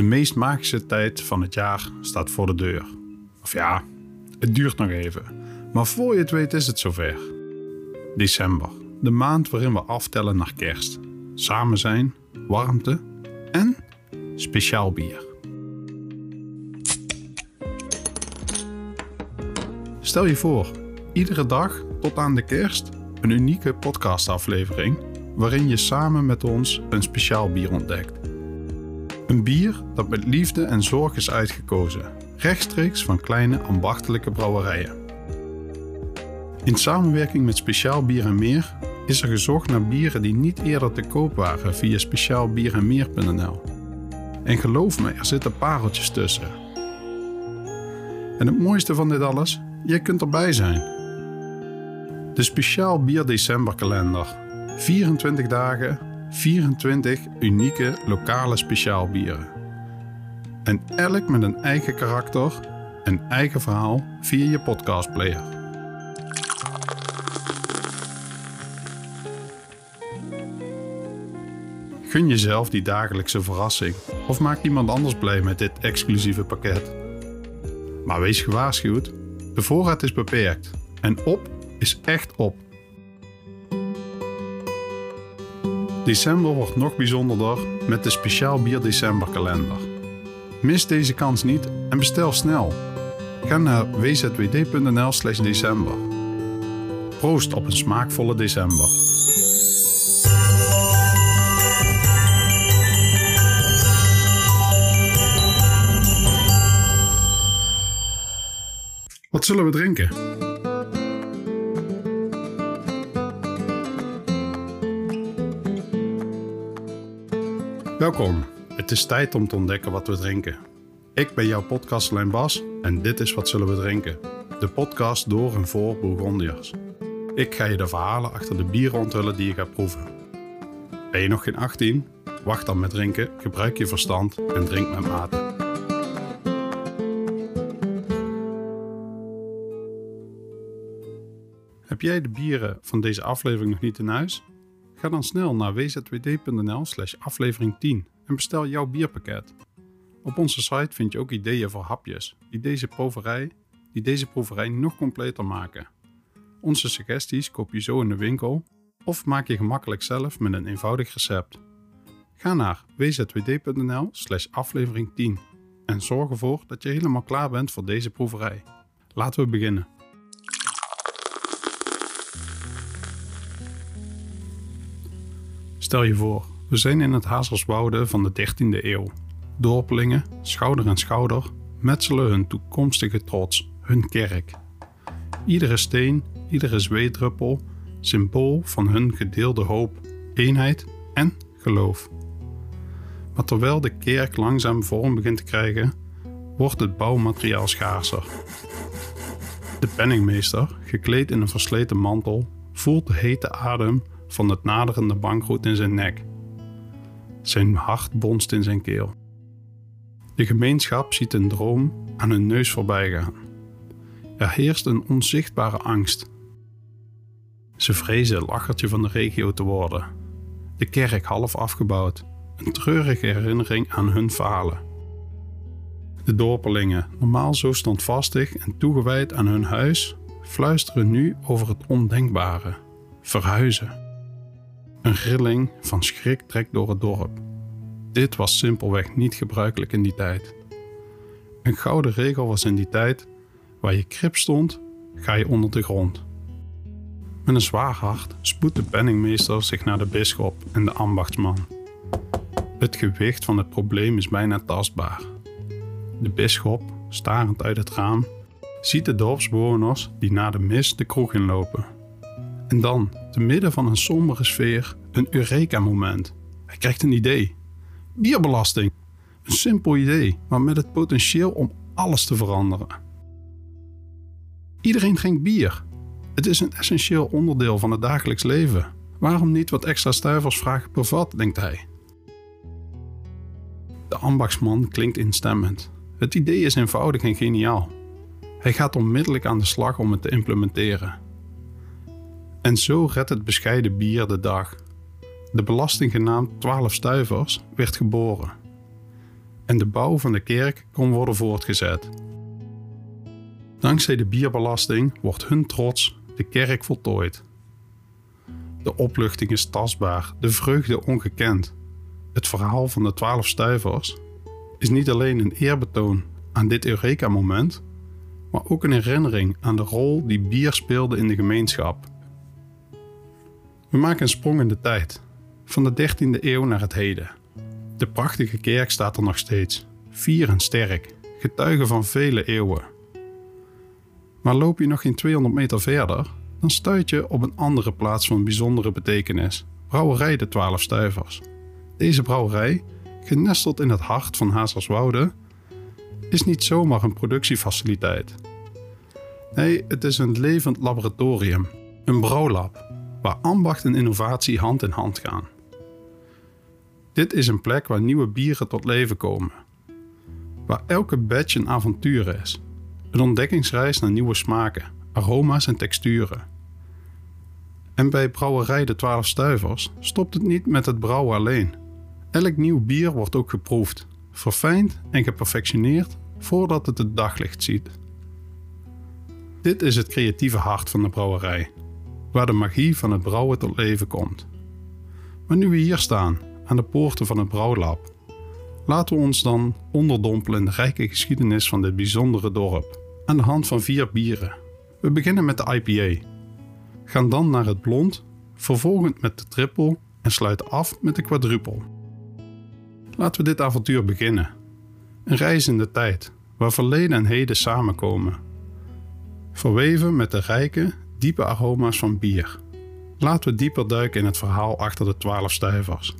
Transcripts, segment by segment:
De meest magische tijd van het jaar staat voor de deur. Of ja, het duurt nog even. Maar voor je het weet is het zover. December, de maand waarin we aftellen naar kerst. Samen zijn, warmte en speciaal bier. Stel je voor, iedere dag tot aan de kerst een unieke podcastaflevering waarin je samen met ons een speciaal bier ontdekt. Een bier dat met liefde en zorg is uitgekozen, rechtstreeks van kleine ambachtelijke brouwerijen. In samenwerking met Speciaal Bier en Meer is er gezocht naar bieren die niet eerder te koop waren via speciaalbierenmeer.nl. En geloof me, er zitten pareltjes tussen. En het mooiste van dit alles, jij kunt erbij zijn. De Speciaal Bier Decemberkalender. 24 dagen, 24 unieke lokale speciaalbieren. En elk met een eigen karakter en eigen verhaal via je podcastplayer. Gun jezelf die dagelijkse verrassing of maak iemand anders blij met dit exclusieve pakket. Maar wees gewaarschuwd, de voorraad is beperkt en op is echt op. December wordt nog bijzonderder met de Speciaal Bier Decemberkalender. Mis deze kans niet en bestel snel. Ga naar wzwd.nl/slash december. Proost op een smaakvolle december. Wat zullen we drinken? Welkom. Het is tijd om te ontdekken wat we drinken. Ik ben jouw podcastlijn Bas en dit is Wat Zullen We Drinken? De podcast door en voor Bourgondiërs. Ik ga je de verhalen achter de bieren onthullen die je gaat proeven. Ben je nog geen 18? Wacht dan met drinken, gebruik je verstand en drink met mate. Heb jij de bieren van deze aflevering nog niet in huis? Ga dan snel naar wzwd.nl slash aflevering 10 en bestel jouw bierpakket. Op onze site vind je ook ideeën voor hapjes die deze proeverij, die deze proeverij nog completer maken. Onze suggesties koop je zo in de winkel of maak je gemakkelijk zelf met een eenvoudig recept. Ga naar wzwd.nl slash aflevering 10 en zorg ervoor dat je helemaal klaar bent voor deze proeverij. Laten we beginnen. Stel je voor, we zijn in het Hazerswoude van de 13e eeuw. Dorpelingen, schouder aan schouder, metselen hun toekomstige trots, hun kerk. Iedere steen, iedere zweetdruppel, symbool van hun gedeelde hoop, eenheid en geloof. Maar terwijl de kerk langzaam vorm begint te krijgen, wordt het bouwmateriaal schaarser. De penningmeester, gekleed in een versleten mantel, voelt de hete adem van het naderende bankroet in zijn nek. Zijn hart bonst in zijn keel. De gemeenschap ziet een droom aan hun neus voorbij gaan. Er heerst een onzichtbare angst. Ze vrezen lachertje van de regio te worden. De kerk half afgebouwd, een treurige herinnering aan hun falen. De dorpelingen, normaal zo standvastig en toegewijd aan hun huis, fluisteren nu over het ondenkbare: verhuizen. Een rilling van schrik trekt door het dorp. Dit was simpelweg niet gebruikelijk in die tijd. Een gouden regel was in die tijd: waar je krip stond, ga je onder de grond. Met een zwaar hart spoedt de penningmeester zich naar de bisschop en de ambachtsman. Het gewicht van het probleem is bijna tastbaar. De bisschop, starend uit het raam, ziet de dorpsbewoners die na de mis de kroeg inlopen. En dan, te midden van een sombere sfeer, een Eureka-moment. Hij krijgt een idee. Bierbelasting. Een simpel idee, maar met het potentieel om alles te veranderen. Iedereen drinkt bier. Het is een essentieel onderdeel van het dagelijks leven. Waarom niet wat extra stuivers vragen per vat, denkt hij. De ambachtsman klinkt instemmend. Het idee is eenvoudig en geniaal. Hij gaat onmiddellijk aan de slag om het te implementeren. En zo redt het bescheiden bier de dag. De belasting genaamd 12 stuivers werd geboren. en de bouw van de kerk kon worden voortgezet. Dankzij de bierbelasting wordt hun trots de kerk voltooid. De opluchting is tastbaar, de vreugde ongekend. Het verhaal van de twaalf stuivers is niet alleen een eerbetoon aan dit Eureka-moment, maar ook een herinnering aan de rol die bier speelde in de gemeenschap. We maken een sprong in de tijd, van de 13e eeuw naar het heden. De prachtige kerk staat er nog steeds, fier en sterk, getuige van vele eeuwen. Maar loop je nog geen 200 meter verder, dan stuit je op een andere plaats van bijzondere betekenis: Brouwerij de Twaalf Stuivers. Deze brouwerij, genesteld in het hart van Hazerswoude, is niet zomaar een productiefaciliteit. Nee, het is een levend laboratorium, een brouwlab, waar ambacht en innovatie hand in hand gaan. Dit is een plek waar nieuwe bieren tot leven komen, waar elke batch een avontuur is, een ontdekkingsreis naar nieuwe smaken, aroma's en texturen. En bij Brouwerij de Twaalf Stuivers stopt het niet met het brouwen alleen. Elk nieuw bier wordt ook geproefd, verfijnd en geperfectioneerd voordat het het daglicht ziet. Dit is het creatieve hart van de brouwerij, waar de magie van het brouwen tot leven komt. Maar nu we hier staan, aan de poorten van het brouwlab, laten we ons dan onderdompelen in de rijke geschiedenis van dit bijzondere dorp, aan de hand van vier bieren. We beginnen met de IPA, gaan dan naar het blond, vervolgens met de triple en sluiten af met de quadruple. Laten we dit avontuur beginnen. Een reis in de tijd, waar verleden en heden samenkomen. Verweven met de rijke, diepe aroma's van bier. Laten we dieper duiken in het verhaal achter de twaalf stuivers.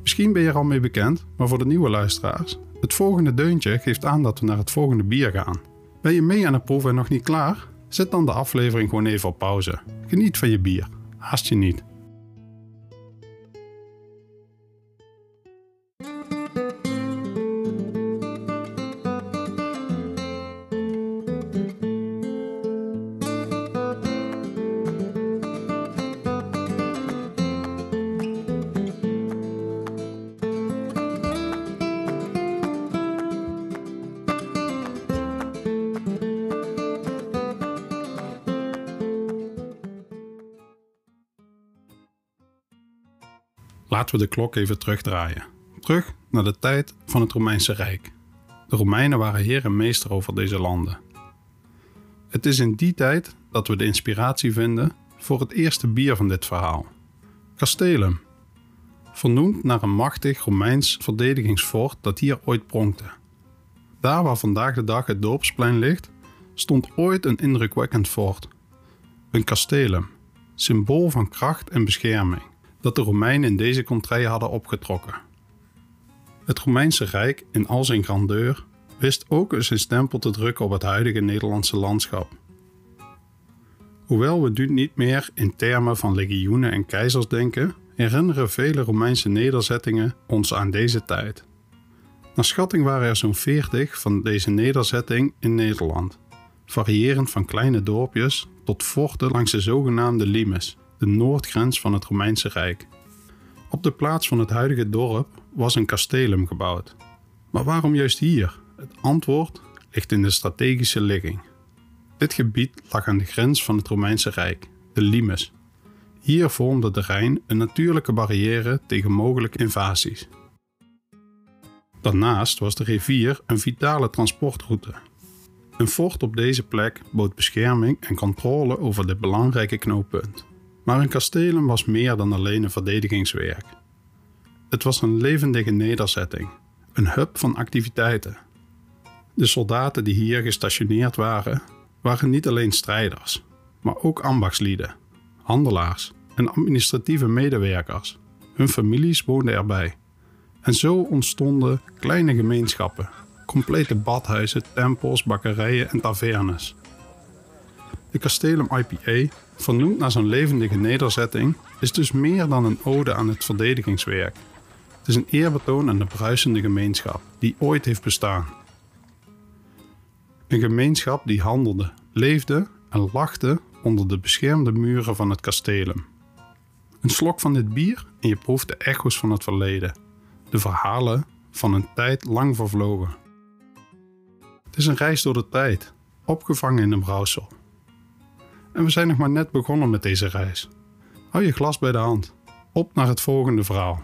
Misschien ben je er al mee bekend, maar voor de nieuwe luisteraars, het volgende deuntje geeft aan dat we naar het volgende bier gaan. Ben je mee aan het proeven en nog niet klaar? Zet dan de aflevering gewoon even op pauze. Geniet van je bier. Haast je niet. Laten we de klok even terugdraaien. Terug naar de tijd van het Romeinse Rijk. De Romeinen waren heer en meester over deze landen. Het is in die tijd dat we de inspiratie vinden voor het eerste bier van dit verhaal. Castellum, vernoemd naar een machtig Romeins verdedigingsfort dat hier ooit pronkte. Daar waar vandaag de dag het dorpsplein ligt, stond ooit een indrukwekkend fort. Een castellum, symbool van kracht en bescherming dat de Romeinen in deze contraien hadden opgetrokken. Het Romeinse Rijk in al zijn grandeur wist ook zijn stempel te drukken op het huidige Nederlandse landschap. Hoewel we nu niet meer in termen van legioenen en keizers denken, herinneren vele Romeinse nederzettingen ons aan deze tijd. Naar schatting waren er zo'n 40 van deze nederzetting in Nederland, variërend van kleine dorpjes tot forten langs de zogenaamde limes, de noordgrens van het Romeinse Rijk. Op de plaats van het huidige dorp was een castellum gebouwd. Maar waarom juist hier? Het antwoord ligt in de strategische ligging. Dit gebied lag aan de grens van het Romeinse Rijk, de Limes. Hier vormde de Rijn een natuurlijke barrière tegen mogelijke invasies. Daarnaast was de rivier een vitale transportroute. Een fort op deze plek bood bescherming en controle over dit belangrijke knooppunt. Maar een castellum was meer dan alleen een verdedigingswerk. Het was een levendige nederzetting, een hub van activiteiten. De soldaten die hier gestationeerd waren, waren niet alleen strijders, maar ook ambachtslieden, handelaars en administratieve medewerkers. Hun families woonden erbij. En zo ontstonden kleine gemeenschappen, complete badhuizen, tempels, bakkerijen en tavernes. De Castellum IPA vernoemd naar zo'n levendige nederzetting, is dus meer dan een ode aan het verdedigingswerk. Het is een eerbetoon aan de bruisende gemeenschap die ooit heeft bestaan. Een gemeenschap die handelde, leefde en lachte onder de beschermde muren van het kastelum. Een slok van dit bier en je proeft de echo's van het verleden, de verhalen van een tijd lang vervlogen. Het is een reis door de tijd, opgevangen in een brouwsel. En we zijn nog maar net begonnen met deze reis. Hou je glas bij de hand. Op naar het volgende verhaal.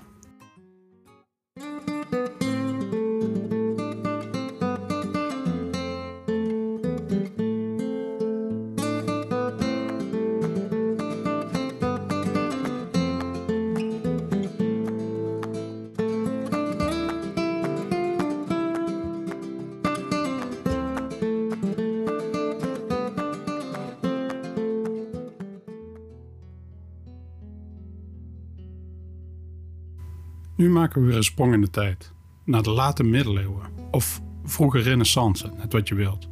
We weer een sprong in de tijd. Naar de late middeleeuwen. Of vroege renaissance, net wat je wilt.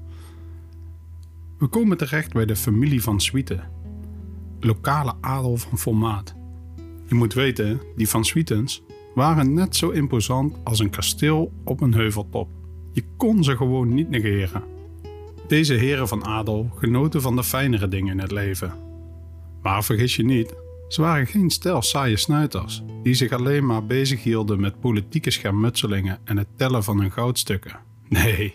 We komen terecht bij de familie van Swieten. Lokale adel van formaat. Je moet weten, die van Swietens waren net zo imposant als een kasteel op een heuveltop. Je kon ze gewoon niet negeren. Deze heren van adel genoten van de fijnere dingen in het leven. Maar vergis je niet, ze waren geen stel saaie snuiters die zich alleen maar bezighielden met politieke schermutselingen en het tellen van hun goudstukken. Nee,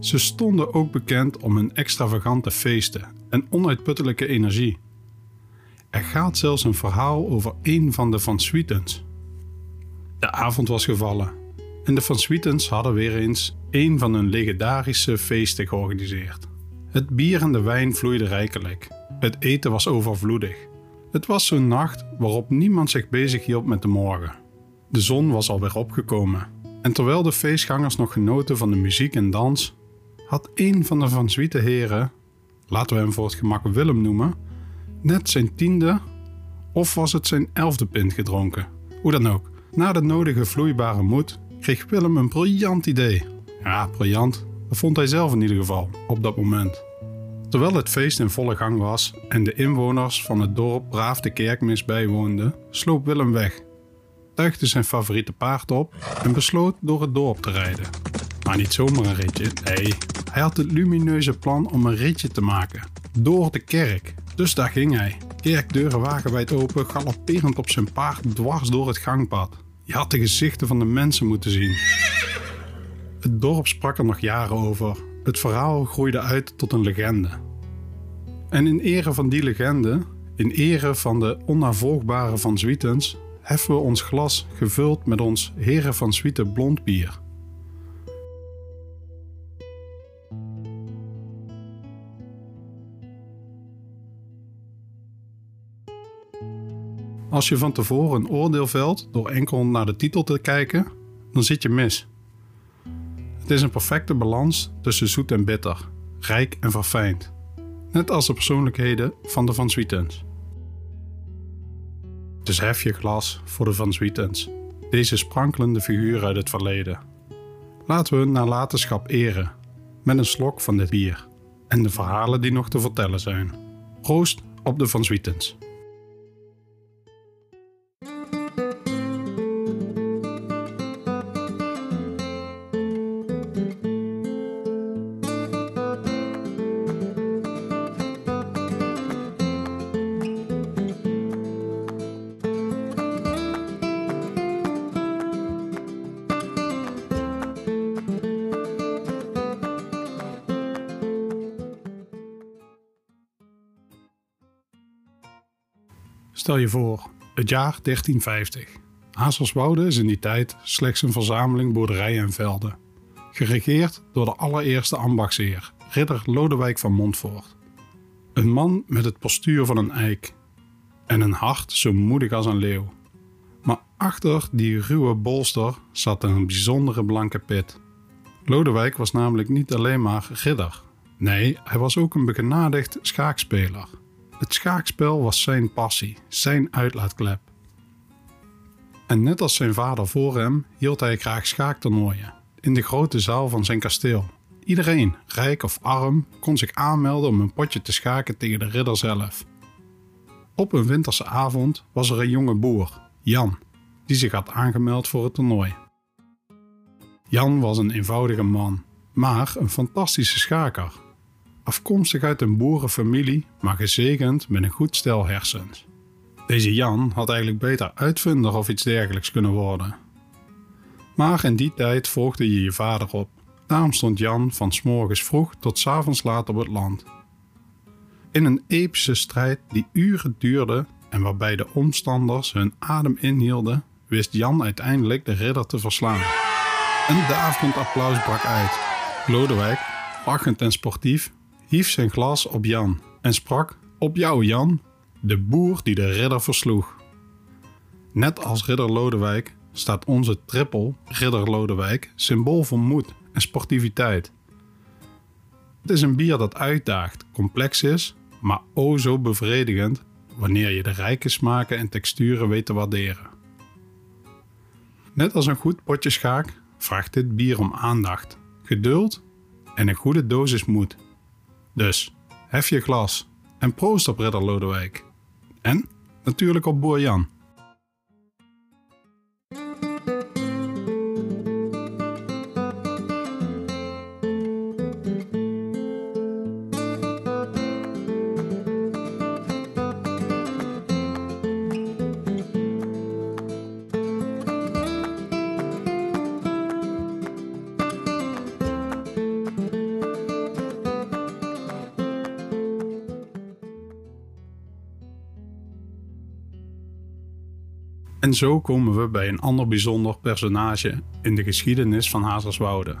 ze stonden ook bekend om hun extravagante feesten en onuitputtelijke energie. Er gaat zelfs een verhaal over een van de Van Swietens. De avond was gevallen en de Van Swietens hadden weer eens een van hun legendarische feesten georganiseerd. Het bier en de wijn vloeiden rijkelijk. Het eten was overvloedig. Het was zo'n nacht waarop niemand zich bezig hield met de morgen. De zon was alweer opgekomen. En terwijl de feestgangers nog genoten van de muziek en dans, had een van de Van Zwiete heren, laten we hem voor het gemak Willem noemen, net zijn tiende of was het zijn elfde pint gedronken. Hoe dan ook, na de nodige vloeibare moed kreeg Willem een briljant idee. Ja, briljant, dat vond hij zelf in ieder geval op dat moment. Terwijl het feest in volle gang was en de inwoners van het dorp braaf de kerkmis bijwoonden, sloop Willem weg, tuigde zijn favoriete paard op en besloot door het dorp te rijden. Maar niet zomaar een ritje, nee, hij had het lumineuze plan om een ritje te maken, door de kerk. Dus daar ging hij, kerkdeuren wagenwijd open, galopperend op zijn paard dwars door het gangpad. Je had de gezichten van de mensen moeten zien. Het dorp sprak er nog jaren over, het verhaal groeide uit tot een legende. En in ere van die legende, in ere van de onnavolgbare Van Zwietens, heffen we ons glas gevuld met ons Heren van Zwieten blond bier. Als je van tevoren een oordeel velt door enkel naar de titel te kijken, dan zit je mis. Het is een perfecte balans tussen zoet en bitter, rijk en verfijnd. Net als de persoonlijkheden van de Van Zwietens. Dus hef je glas voor de Van Zwietens, deze sprankelende figuur uit het verleden. Laten we hun nalatenschap eren met een slok van dit bier en de verhalen die nog te vertellen zijn. Proost op de Van Zwietens. Stel je voor, het jaar 1350. Hazelswoude is in die tijd slechts een verzameling boerderijen en velden. Geregeerd door de allereerste ambachtsheer, ridder Lodewijk van Montfort. Een man met het postuur van een eik en een hart zo moedig als een leeuw. Maar achter die ruwe bolster zat een bijzondere blanke pit. Lodewijk was namelijk niet alleen maar ridder. Nee, hij was ook een begenadigd schaakspeler. Het schaakspel was zijn passie, zijn uitlaatklep. En net als zijn vader voor hem hield hij graag schaaktoernooien in de grote zaal van zijn kasteel. Iedereen, rijk of arm, kon zich aanmelden om een potje te schaken tegen de ridder zelf. Op een winterse avond was er een jonge boer, Jan, die zich had aangemeld voor het toernooi. Jan was een eenvoudige man, maar een fantastische schaker afkomstig uit een boerenfamilie, maar gezegend met een goed stel hersens. Deze Jan had eigenlijk beter uitvinder of iets dergelijks kunnen worden. Maar in die tijd volgde je je vader op. Daarom stond Jan van s morgens vroeg tot s avonds laat op het land. In een epische strijd die uren duurde en waarbij de omstanders hun adem inhielden, wist Jan uiteindelijk de ridder te verslaan. Een daverend applaus brak uit. Lodewijk, lachend en sportief, hief zijn glas op Jan en sprak: Op jou, Jan, de boer die de ridder versloeg. Net als ridder Lodewijk staat onze trippel, ridder Lodewijk, symbool voor moed en sportiviteit. Het is een bier dat uitdaagt, complex is, maar o zo bevredigend wanneer je de rijke smaken en texturen weet te waarderen. Net als een goed potje schaak vraagt dit bier om aandacht, geduld en een goede dosis moed. Dus, hef je glas en proost op Ridder Lodewijk. En natuurlijk op Boer Jan. En zo komen we bij een ander bijzonder personage in de geschiedenis van Hazerswoude.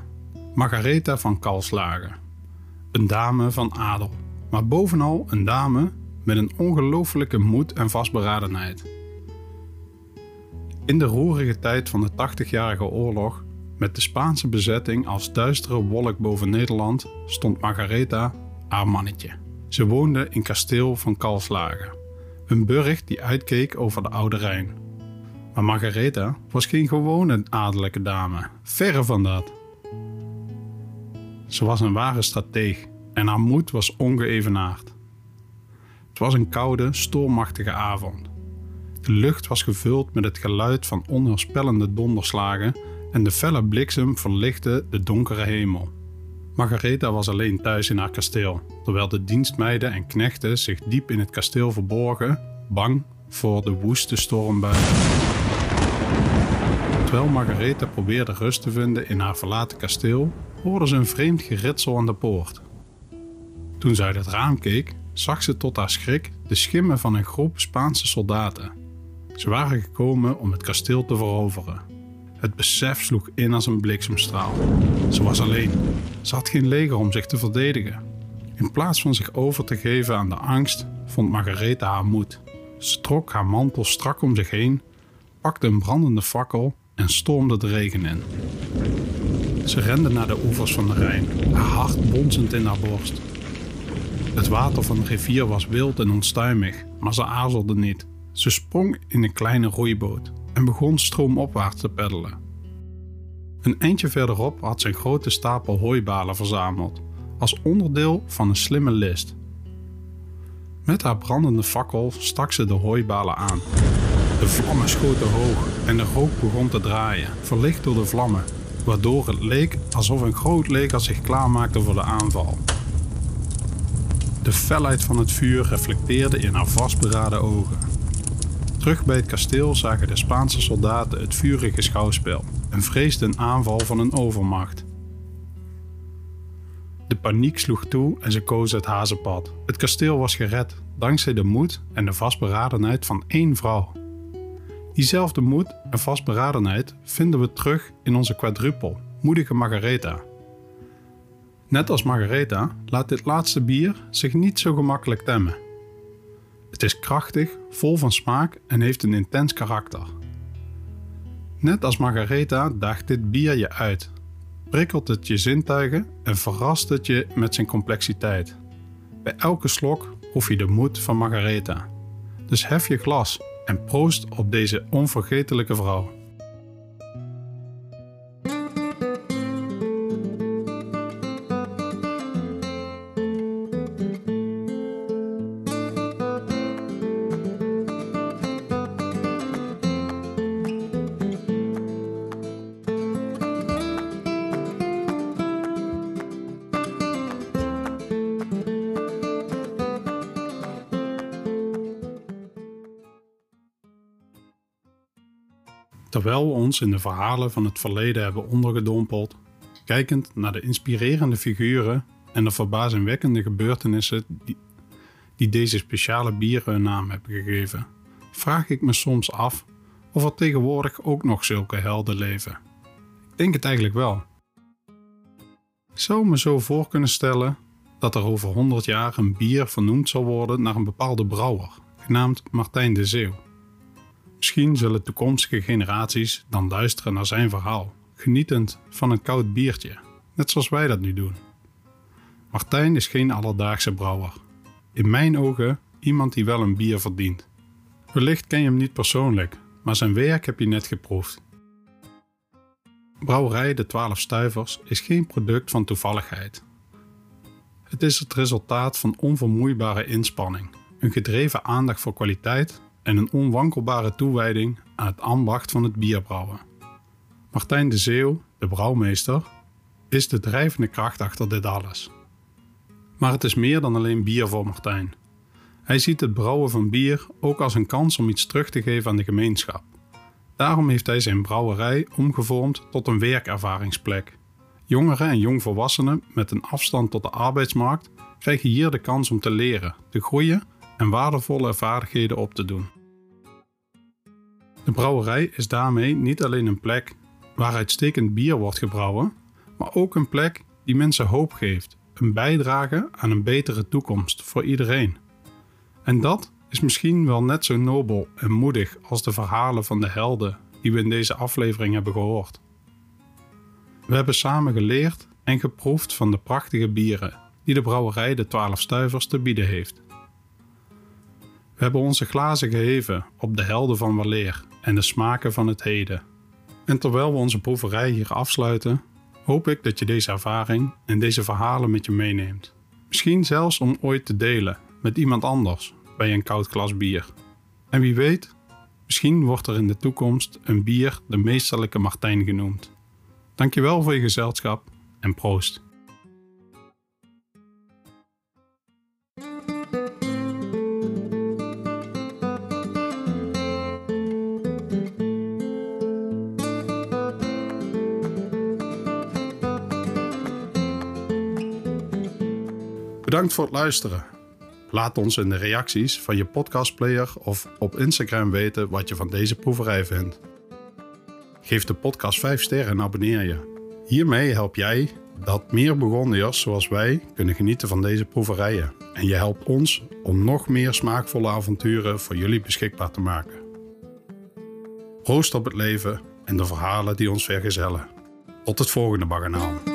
Margaretha van Kalslagen. Een dame van adel, maar bovenal een dame met een ongelooflijke moed en vastberadenheid. In de roerige tijd van de 80-jarige oorlog, met de Spaanse bezetting als duistere wolk boven Nederland, stond Margaretha haar mannetje. Ze woonde in kasteel van Kalslagen, een burcht die uitkeek over de Oude Rijn. Maar Margaretha was geen gewone adellijke dame, verre van dat. Ze was een ware strateeg en haar moed was ongeëvenaard. Het was een koude, stormachtige avond. De lucht was gevuld met het geluid van onheilspellende donderslagen en de felle bliksem verlichtte de donkere hemel. Margaretha was alleen thuis in haar kasteel, terwijl de dienstmeiden en knechten zich diep in het kasteel verborgen, bang voor de woeste stormbuien. Terwijl Margaretha probeerde rust te vinden in haar verlaten kasteel, hoorde ze een vreemd geritsel aan de poort. Toen ze uit het raam keek, zag ze tot haar schrik de schimmen van een groep Spaanse soldaten. Ze waren gekomen om het kasteel te veroveren. Het besef sloeg in als een bliksemstraal. Ze was alleen. Ze had geen leger om zich te verdedigen. In plaats van zich over te geven aan de angst, vond Margaretha haar moed. Ze trok haar mantel strak om zich heen, pakte een brandende fakkel en stormde de regen in. Ze rende naar de oevers van de Rijn, haar hart bonzend in haar borst. Het water van de rivier was wild en onstuimig, maar ze aarzelde niet. Ze sprong in een kleine roeiboot en begon stroomopwaarts te peddelen. Een eindje verderop had ze een grote stapel hooibalen verzameld, als onderdeel van een slimme list. Met haar brandende fakkel stak ze de hooibalen aan de vlammen schoten hoog en de rook begon te draaien, verlicht door de vlammen, waardoor het leek alsof een groot leger zich klaarmaakte voor de aanval. De felheid van het vuur reflecteerde in haar vastberaden ogen. Terug bij het kasteel zagen de Spaanse soldaten het vurige schouwspel en vreesden een aanval van een overmacht. De paniek sloeg toe en ze kozen het hazenpad. Het kasteel was gered dankzij de moed en de vastberadenheid van één vrouw. Diezelfde moed en vastberadenheid vinden we terug in onze quadrupel, moedige Margaretha. Net als Margaretha laat dit laatste bier zich niet zo gemakkelijk temmen. Het is krachtig, vol van smaak en heeft een intens karakter. Net als Margaretha daagt dit bier je uit, prikkelt het je zintuigen en verrast het je met zijn complexiteit. Bij elke slok proef je de moed van Margaretha. Dus hef je glas en proost op deze onvergetelijke vrouw. Terwijl we ons in de verhalen van het verleden hebben ondergedompeld, kijkend naar de inspirerende figuren en de verbazingwekkende gebeurtenissen die, die deze speciale bieren een naam hebben gegeven, vraag ik me soms af of er tegenwoordig ook nog zulke helden leven. Ik denk het eigenlijk wel. Ik zou me zo voor kunnen stellen dat er over 100 jaar een bier vernoemd zal worden naar een bepaalde brouwer, genaamd Martijn de Zeeuw. Misschien zullen toekomstige generaties dan luisteren naar zijn verhaal, genietend van een koud biertje, net zoals wij dat nu doen. Martijn is geen alledaagse brouwer. In mijn ogen iemand die wel een bier verdient. Wellicht ken je hem niet persoonlijk, maar zijn werk heb je net geproefd. Brouwerij De Twaalf Stuivers is geen product van toevalligheid. Het is het resultaat van onvermoeibare inspanning, een gedreven aandacht voor kwaliteit en een onwankelbare toewijding aan het ambacht van het bierbrouwen. Martijn de Zeeuw, de brouwmeester, is de drijvende kracht achter dit alles. Maar het is meer dan alleen bier voor Martijn. Hij ziet het brouwen van bier ook als een kans om iets terug te geven aan de gemeenschap. Daarom heeft hij zijn brouwerij omgevormd tot een werkervaringsplek. Jongeren en jongvolwassenen met een afstand tot de arbeidsmarkt krijgen hier de kans om te leren, te groeien en waardevolle vaardigheden op te doen. De brouwerij is daarmee niet alleen een plek waar uitstekend bier wordt gebrouwen, maar ook een plek die mensen hoop geeft, een bijdrage aan een betere toekomst voor iedereen. En dat is misschien wel net zo nobel en moedig als de verhalen van de helden die we in deze aflevering hebben gehoord. We hebben samen geleerd en geproefd van de prachtige bieren die de brouwerij de Twaalf Stuivers te bieden heeft. We hebben onze glazen geheven op de helden van waleer en de smaken van het heden. En terwijl we onze proeverij hier afsluiten, hoop ik dat je deze ervaring en deze verhalen met je meeneemt. Misschien zelfs om ooit te delen met iemand anders bij een koud glas bier. En wie weet, misschien wordt er in de toekomst een bier de meesterlijke Martijn genoemd. Dankjewel voor je gezelschap en proost. Bedankt voor het luisteren. Laat ons in de reacties van je podcastplayer of op Instagram weten wat je van deze proeverij vindt. Geef de podcast 5 sterren en abonneer je. Hiermee help jij dat meer Burgondiërs zoals wij kunnen genieten van deze proeverijen. En je helpt ons om nog meer smaakvolle avonturen voor jullie beschikbaar te maken. Proost op het leven en de verhalen die ons vergezellen. Tot het volgende baganaal.